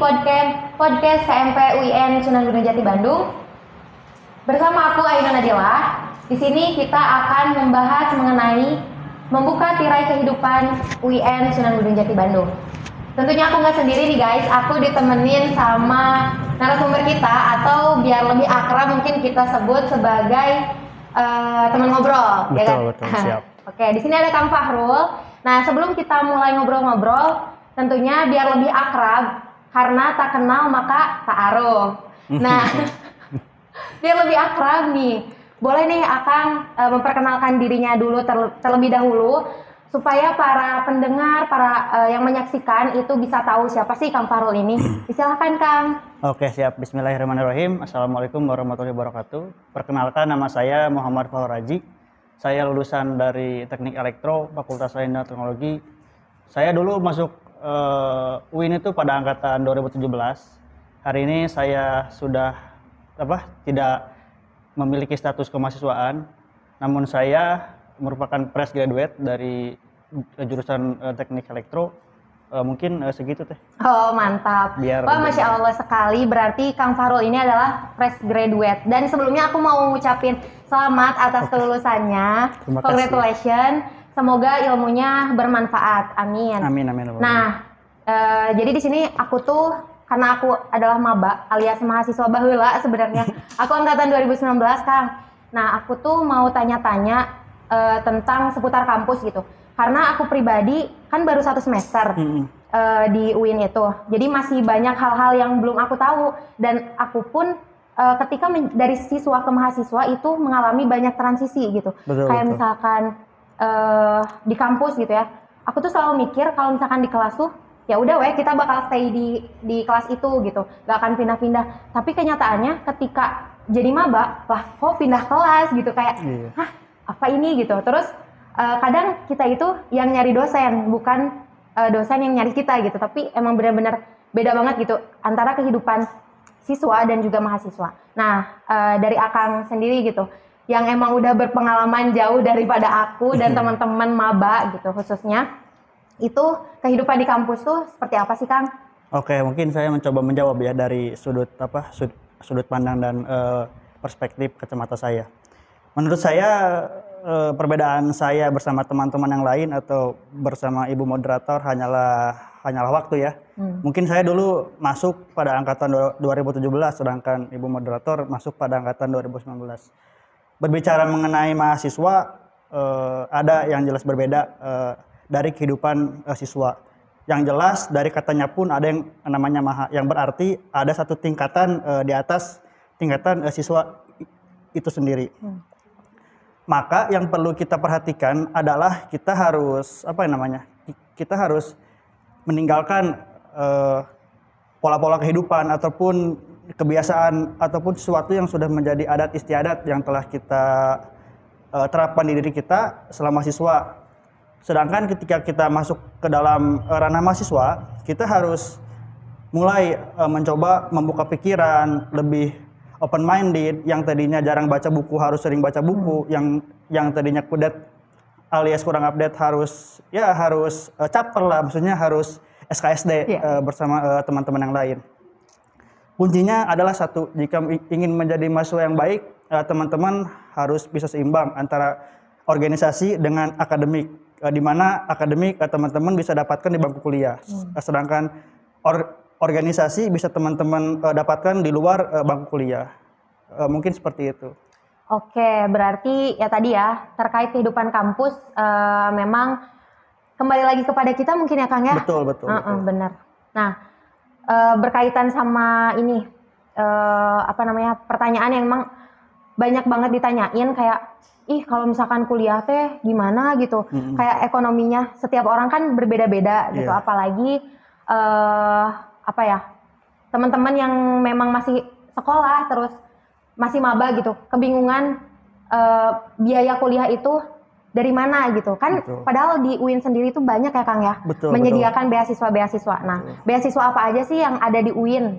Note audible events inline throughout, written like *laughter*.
podcast podcast KMP UIN Sunan Gunung Jati Bandung. Bersama aku Aina Najwa. Di sini kita akan membahas mengenai membuka tirai kehidupan UIN Sunan Gunung Jati Bandung. Tentunya aku nggak sendiri nih guys, aku ditemenin sama narasumber kita atau biar lebih akrab mungkin kita sebut sebagai uh, teman ngobrol, betul, ya kan? Betul, siap. *laughs* Oke, di sini ada Kang Fahrul. Nah, sebelum kita mulai ngobrol-ngobrol, tentunya biar lebih akrab, karena tak kenal maka tak aruf. Nah, *laughs* biar lebih akrab nih, boleh nih Akang e, memperkenalkan dirinya dulu ter, terlebih dahulu, supaya para pendengar, para e, yang menyaksikan itu bisa tahu siapa sih Kang Fahrul ini. *clears throat* Silahkan Kang. Oke siap, Bismillahirrahmanirrahim. Assalamualaikum warahmatullahi wabarakatuh. Perkenalkan nama saya Muhammad Fahur Haji saya lulusan dari Teknik Elektro, Fakultas dan Teknologi. Saya dulu masuk uh, UIN itu pada angkatan 2017. Hari ini saya sudah apa? tidak memiliki status kemahasiswaan, namun saya merupakan fresh graduate dari jurusan uh, Teknik Elektro Uh, mungkin uh, segitu teh. Oh mantap. Biar Wah masya Allah sekali. Berarti Kang Farul ini adalah fresh graduate. Dan sebelumnya aku mau ngucapin selamat atas kelulusannya. Terima Congratulations. Semoga ilmunya bermanfaat. Amin. Amin amin. amin. Nah, uh, jadi di sini aku tuh karena aku adalah maba alias mahasiswa bahula sebenarnya. *laughs* aku angkatan 2019 Kang. Nah, aku tuh mau tanya-tanya uh, tentang seputar kampus gitu karena aku pribadi kan baru satu semester hmm. uh, di UIN itu. Jadi masih banyak hal-hal yang belum aku tahu. Dan aku pun uh, ketika dari siswa ke mahasiswa itu mengalami banyak transisi gitu. Betul, kayak betul. misalkan uh, di kampus gitu ya. Aku tuh selalu mikir kalau misalkan di kelas tuh ya udah weh kita bakal stay di di kelas itu gitu. Gak akan pindah-pindah. Tapi kenyataannya ketika jadi maba lah kok pindah kelas gitu? Kayak iya. hah apa ini? gitu. Terus uh, kadang kita itu yang nyari dosen bukan uh, dosen yang nyari kita gitu tapi emang benar-benar beda banget gitu antara kehidupan siswa dan juga mahasiswa. Nah uh, dari akang sendiri gitu yang emang udah berpengalaman jauh daripada aku dan *laughs* teman-teman maba gitu khususnya itu kehidupan di kampus tuh seperti apa sih Kang? Oke mungkin saya mencoba menjawab ya dari sudut apa sudut, sudut pandang dan uh, perspektif kacamata saya. Menurut saya e, perbedaan saya bersama teman-teman yang lain atau bersama ibu moderator hanyalah hanyalah waktu ya. Hmm. Mungkin saya dulu masuk pada angkatan 2017 sedangkan ibu moderator masuk pada angkatan 2019. Berbicara mengenai mahasiswa e, ada yang jelas berbeda e, dari kehidupan e, siswa. Yang jelas dari katanya pun ada yang namanya maha yang berarti ada satu tingkatan e, di atas tingkatan e, siswa itu sendiri. Hmm maka yang perlu kita perhatikan adalah kita harus apa namanya? Kita harus meninggalkan eh, pola-pola kehidupan ataupun kebiasaan ataupun sesuatu yang sudah menjadi adat istiadat yang telah kita uh, terapkan di diri kita selama siswa. Sedangkan ketika kita masuk ke dalam uh, ranah mahasiswa, kita harus mulai uh, mencoba membuka pikiran lebih open minded yang tadinya jarang baca buku harus sering baca buku hmm. yang yang tadinya kudet alias kurang update harus ya harus uh, chapter lah maksudnya harus SKSD yeah. Iya. uh, bersama uh, teman-teman yang lain kuncinya adalah satu jika ingin menjadi mahasiswa yang baik uh, teman-teman harus bisa seimbang antara organisasi dengan akademik uh, di mana akademik uh, teman-teman bisa dapatkan di bangku kuliah hmm. sedangkan or, organisasi bisa teman-teman uh, dapatkan di luar uh, bangku kuliah. Uh, mungkin seperti itu. Oke, berarti ya tadi ya terkait kehidupan kampus uh, memang kembali lagi kepada kita mungkin ya Kang ya. Betul betul. Uh -uh, betul. Benar. Nah uh, berkaitan sama ini uh, apa namanya pertanyaan yang memang banyak banget ditanyain kayak ih kalau misalkan kuliah teh gimana gitu mm -hmm. kayak ekonominya setiap orang kan berbeda-beda gitu yeah. apalagi uh, apa ya teman-teman yang memang masih sekolah terus masih maba gitu kebingungan uh, biaya kuliah itu dari mana gitu. Kan betul. padahal di UIN sendiri itu banyak ya Kang ya betul, menyediakan beasiswa-beasiswa. Nah betul. beasiswa apa aja sih yang ada di UIN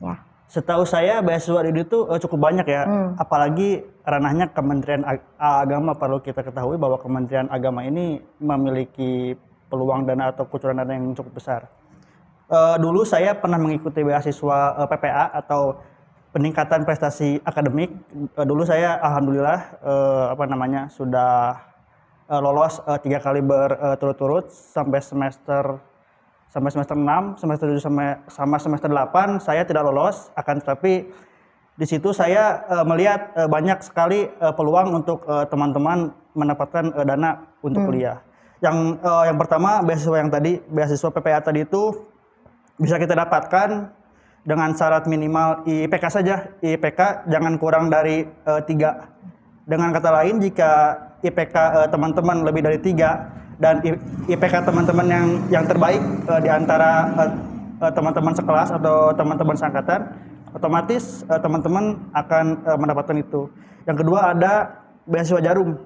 ya. Setahu saya beasiswa di itu uh, cukup banyak ya. Hmm. apalagi ranahnya Kementerian Agama. Perlu kita ketahui bahwa Kementerian Agama ini memiliki peluang dana atau kucuran dana yang cukup besar Eh, dulu saya pernah mengikuti beasiswa eh, PPA atau peningkatan prestasi akademik. Eh, dulu saya alhamdulillah eh, apa namanya sudah eh, lolos eh, tiga kali berturut-turut sampai semester sampai semester 6, semester 7 sampai sama semester 8 saya tidak lolos akan tetapi di situ saya eh, melihat eh, banyak sekali eh, peluang untuk teman-teman mendapatkan dana untuk kuliah. Yang yang pertama beasiswa yang tadi beasiswa PPA tadi itu bisa kita dapatkan dengan syarat minimal IPK saja. IPK jangan kurang dari eh, tiga. Dengan kata lain, jika IPK eh, teman-teman lebih dari tiga dan IPK teman-teman yang yang terbaik eh, di antara teman-teman sekelas atau teman-teman seangkatan, otomatis teman-teman akan mendapatkan itu. Yang kedua ada beasiswa jarum.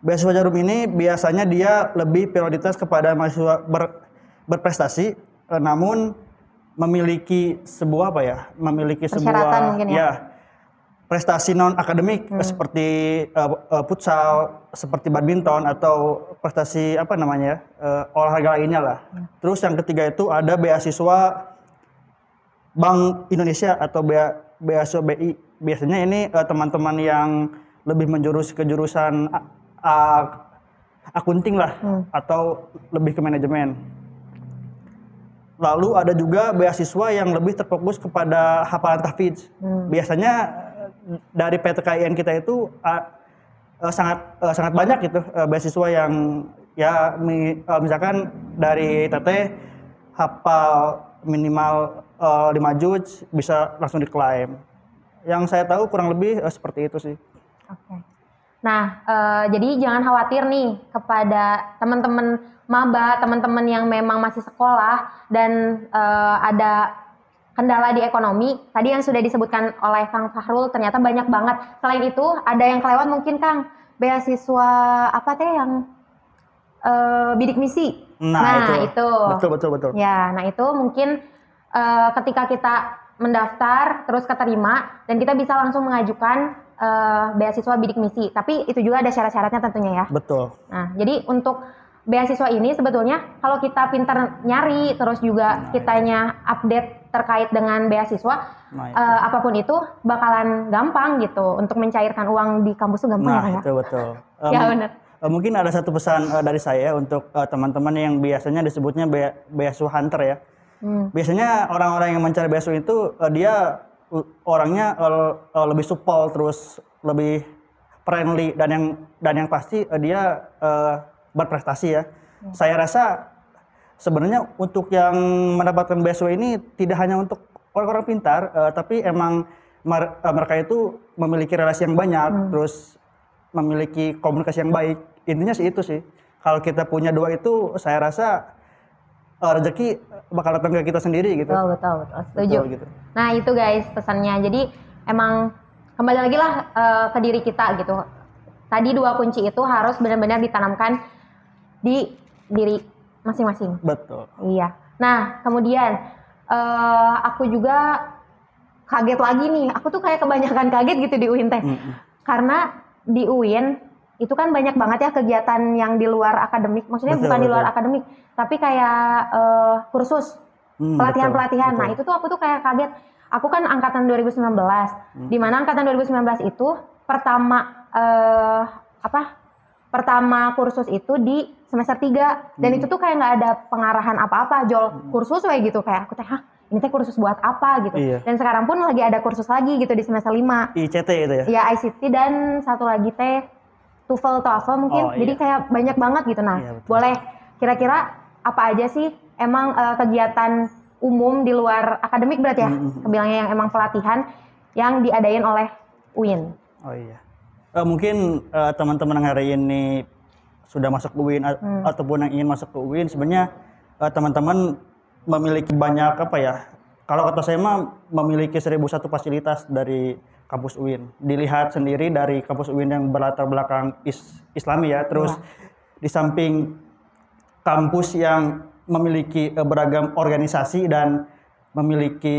Beasiswa jarum ini biasanya dia lebih prioritas kepada mahasiswa ber- berprestasi, eh, namun memiliki sebuah apa ya? Memiliki sebuah mungkin ya? prestasi non akademik Hmm. seperti eh, futsal, seperti badminton atau prestasi apa namanya eh, olahraga lainnya lah. Hmm. Terus yang ketiga itu ada beasiswa Bank Indonesia atau bea- beasiswa BI. Biasanya ini eh, teman-teman yang lebih menjurus ke jurusan akunting lah Hmm. atau lebih ke manajemen. Lalu ada juga beasiswa yang lebih terfokus kepada hafalan tahfidz. Hmm. Biasanya dari PTKIN kita itu eh, sangat eh, sangat banyak gitu eh, beasiswa yang ya mi- eh, misalkan dari TT hafal minimal eh, 5 juz bisa langsung diklaim. Yang saya tahu kurang lebih eh, seperti itu sih. Oke. Nah, eh, jadi jangan khawatir nih kepada teman-teman maba, teman-teman yang memang masih sekolah dan eh, ada kendala di ekonomi. Tadi yang sudah disebutkan oleh Kang Fahrul ternyata banyak banget. Selain itu, ada yang kelewat mungkin Kang beasiswa apa teh yang eh, bidik misi. Nah, itu. itu. Betul betul betul. Ya, nah itu mungkin eh, ketika kita mendaftar terus keterima dan kita bisa langsung mengajukan eh, beasiswa bidik misi. Tapi itu juga ada syarat-syaratnya tentunya ya. Betul. Nah, jadi untuk beasiswa ini sebetulnya kalau kita pintar nyari terus juga kitanya update terkait dengan beasiswa Nah, itu. eh, apa pun itu bakalan gampang gitu untuk mencairkan uang di kampus itu gampang ya Nah, Kang, ya? itu betul. *laughs* Eh, Ya benar. mungkin ada satu pesan eh, dari saya untuk eh, teman-teman yang biasanya disebutnya bea- beasiswa hunter ya. Hmm. Biasanya orang-orang yang mencari beasiswa itu eh, dia uh, orangnya eh, eh, lebih supel terus lebih friendly dan yang dan yang pasti eh, dia eh, berprestasi ya. Saya rasa sebenarnya untuk yang mendapatkan beasiswa ini tidak hanya untuk orang-orang pintar, eh, tapi emang mer- eh, mereka itu memiliki relasi yang banyak, terus memiliki komunikasi yang baik. Intinya sih itu sih. Kalau kita punya dua itu, saya rasa eh, rezeki bakal datang ke kita sendiri gitu. Betul, betul, betul. Setuju. Betul, gitu. Nah itu guys pesannya. Jadi emang kembali lagi lah eh, ke diri kita gitu. Tadi dua kunci itu harus benar-benar ditanamkan di diri masing-masing. Betul. Iya. Nah kemudian eh, aku juga kaget lagi nih. Aku tuh kayak kebanyakan kaget gitu di UIN teh. Mm-mm. Karena di UIN itu kan banyak banget ya kegiatan yang di luar akademik. Maksudnya Betul, bukan di luar betul. akademik, tapi kayak eh, kursus Hmm, pelatihan-pelatihan. betul, Nah, betul. itu tuh aku tuh kayak kaget. Aku kan angkatan 2019. Hmm. Di mana angkatan 2019 itu pertama eh apa? Pertama kursus itu di semester 3 dan Hmm. itu tuh kayak nggak ada pengarahan apa-apa, jol kursus kayak gitu kayak aku teh, "Hah, ini teh kursus buat apa?" gitu. Iya. Dan sekarang pun lagi ada kursus lagi gitu di semester 5. ICT itu ya. Ya ICT dan satu lagi teh TOEFL TOEFL mungkin. Oh, Jadi iya. kayak banyak banget gitu. Nah, Iya, betul. boleh kira-kira apa aja sih emang eh, kegiatan umum di luar akademik berarti ya? Mm-mm. Kebilangnya yang emang pelatihan yang diadain oleh UIN. Oh iya. Eh, mungkin eh, teman-teman yang hari ini sudah masuk ke UIN Hmm. ataupun yang ingin masuk ke UIN sebenarnya eh, teman-teman memiliki banyak apa ya? Kalau kata saya mah memiliki 1001 fasilitas dari kampus UIN. Dilihat sendiri dari kampus UIN yang berlatar belakang is- Islami ya. Terus di samping kampus yang memiliki eh, beragam organisasi dan memiliki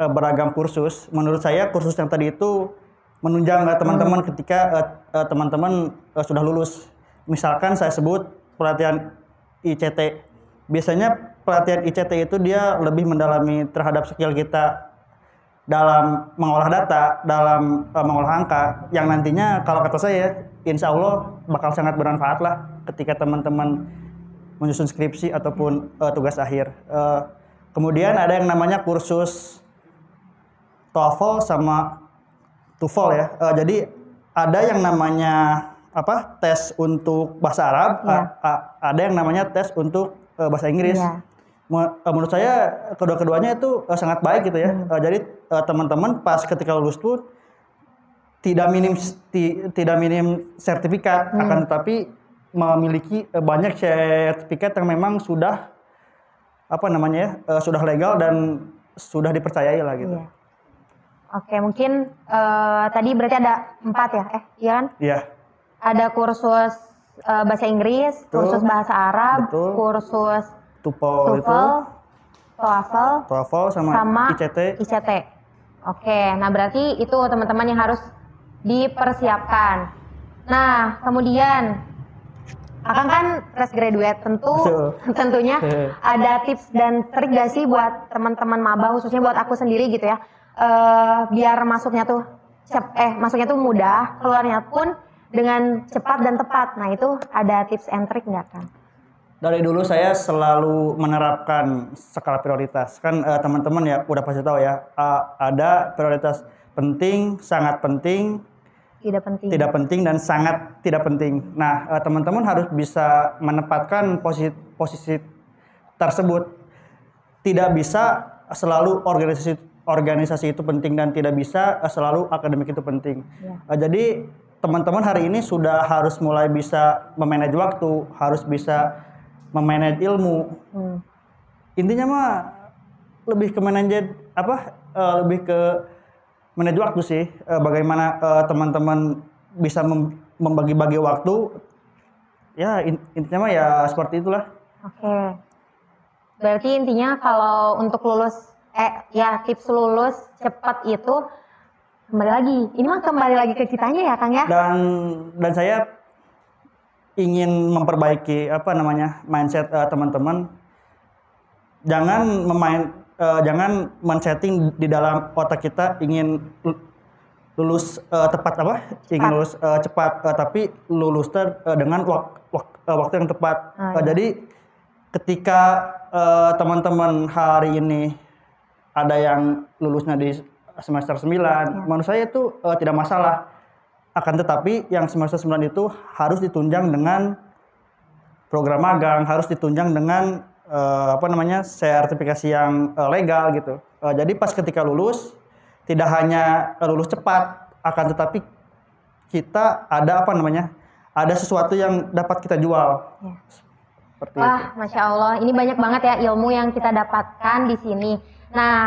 eh, beragam kursus. Menurut saya kursus yang tadi itu menunjang eh, teman-teman ketika eh, eh, teman-teman eh, sudah lulus. Misalkan saya sebut pelatihan ICT. biasanya pelatihan ICT itu dia lebih mendalami terhadap skill kita dalam mengolah data, dalam uh, mengolah angka, yang nantinya kalau kata saya, insya Allah bakal sangat bermanfaat lah ketika teman-teman menyusun skripsi ataupun uh, tugas akhir. Uh, kemudian ada yang namanya kursus TOEFL sama TOEFL ya. Uh, jadi ada yang namanya apa tes untuk bahasa Arab, Iya. a- a- ada yang namanya tes untuk uh, bahasa Inggris. Iya. Mu- uh, Menurut saya kedua-keduanya itu uh, sangat baik gitu ya. Uh, jadi uh, teman-teman pas ketika lulus pun tidak minim ti- tidak minim sertifikat, akan tetapi memiliki uh, banyak sertifikat yang memang sudah apa namanya ya uh, sudah legal dan sudah dipercayai lah gitu. Iya. Oke, mungkin eh, tadi berarti ada empat ya? Eh, iya kan? Iya. Ada kursus eh, bahasa Inggris, Betul. kursus bahasa Arab, Betul. kursus TOEFL TOEFL, TOEFL, TOEFL sama, sama ICT. ICT. Oke, nah berarti itu teman-teman yang harus dipersiapkan. Nah, kemudian Akang kan fresh graduate, tentu Betul. *laughs* tentunya ada tips dan trik gak sih buat teman-teman maba khususnya buat aku sendiri gitu ya. Eh, biar masuknya tuh cep eh masuknya tuh mudah, keluarnya pun dengan cepat dan tepat. Nah, itu ada tips and trik nggak kan? Dari dulu saya selalu menerapkan skala prioritas. Kan eh, teman-teman ya udah pasti tahu ya, eh, ada prioritas penting, sangat penting, Tidak penting. tidak penting dan sangat tidak penting. Nah, eh, teman-teman harus bisa menempatkan posisi posisi tersebut. Tidak bisa selalu organisasi organisasi itu penting dan tidak bisa eh, selalu akademik itu penting. Ya. Jadi teman-teman hari ini sudah harus mulai bisa memanage waktu, harus bisa memanage ilmu. Hmm. Intinya mah lebih ke manage apa? eh, lebih ke manage waktu sih. Bagaimana teman-teman bisa mem- membagi-bagi waktu. Ya in- intinya mah ya seperti itulah. Oke. Berarti intinya kalau untuk lulus eh ya tips lulus cepat itu kembali lagi. Ini mah kembali lagi ke kitanya ya, Kang ya? Dan dan saya ingin memperbaiki apa namanya mindset eh, teman-teman. Jangan memain eh, jangan men-setting di dalam otak kita ingin lu- lulus eh, tepat apa? Ingin Cepat. lulus eh, cepat eh, tapi lulus ter- eh, dengan wak- wak- eh, waktu yang tepat. Eh, jadi ketika eh, teman-teman hari ini ada yang lulusnya di semester 9, menurut saya itu eh, tidak masalah. Akan tetapi yang semester 9 itu harus ditunjang dengan program magang, harus ditunjang dengan eh, apa namanya? sertifikasi yang eh, legal gitu. Eh, jadi pas ketika lulus tidak hanya lulus cepat, akan tetapi kita ada apa namanya? ada sesuatu yang dapat kita jual. Ya. Seperti itu. Wah, masya Allah, ini banyak banget ya ilmu yang kita dapatkan di sini. Nah,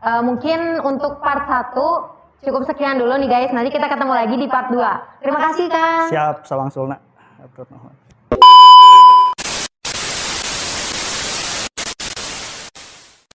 eh, mungkin untuk part 1 cukup sekian dulu nih guys. Nanti kita ketemu lagi di part 2. Terima kasih Kang. Siap, sawang sulna.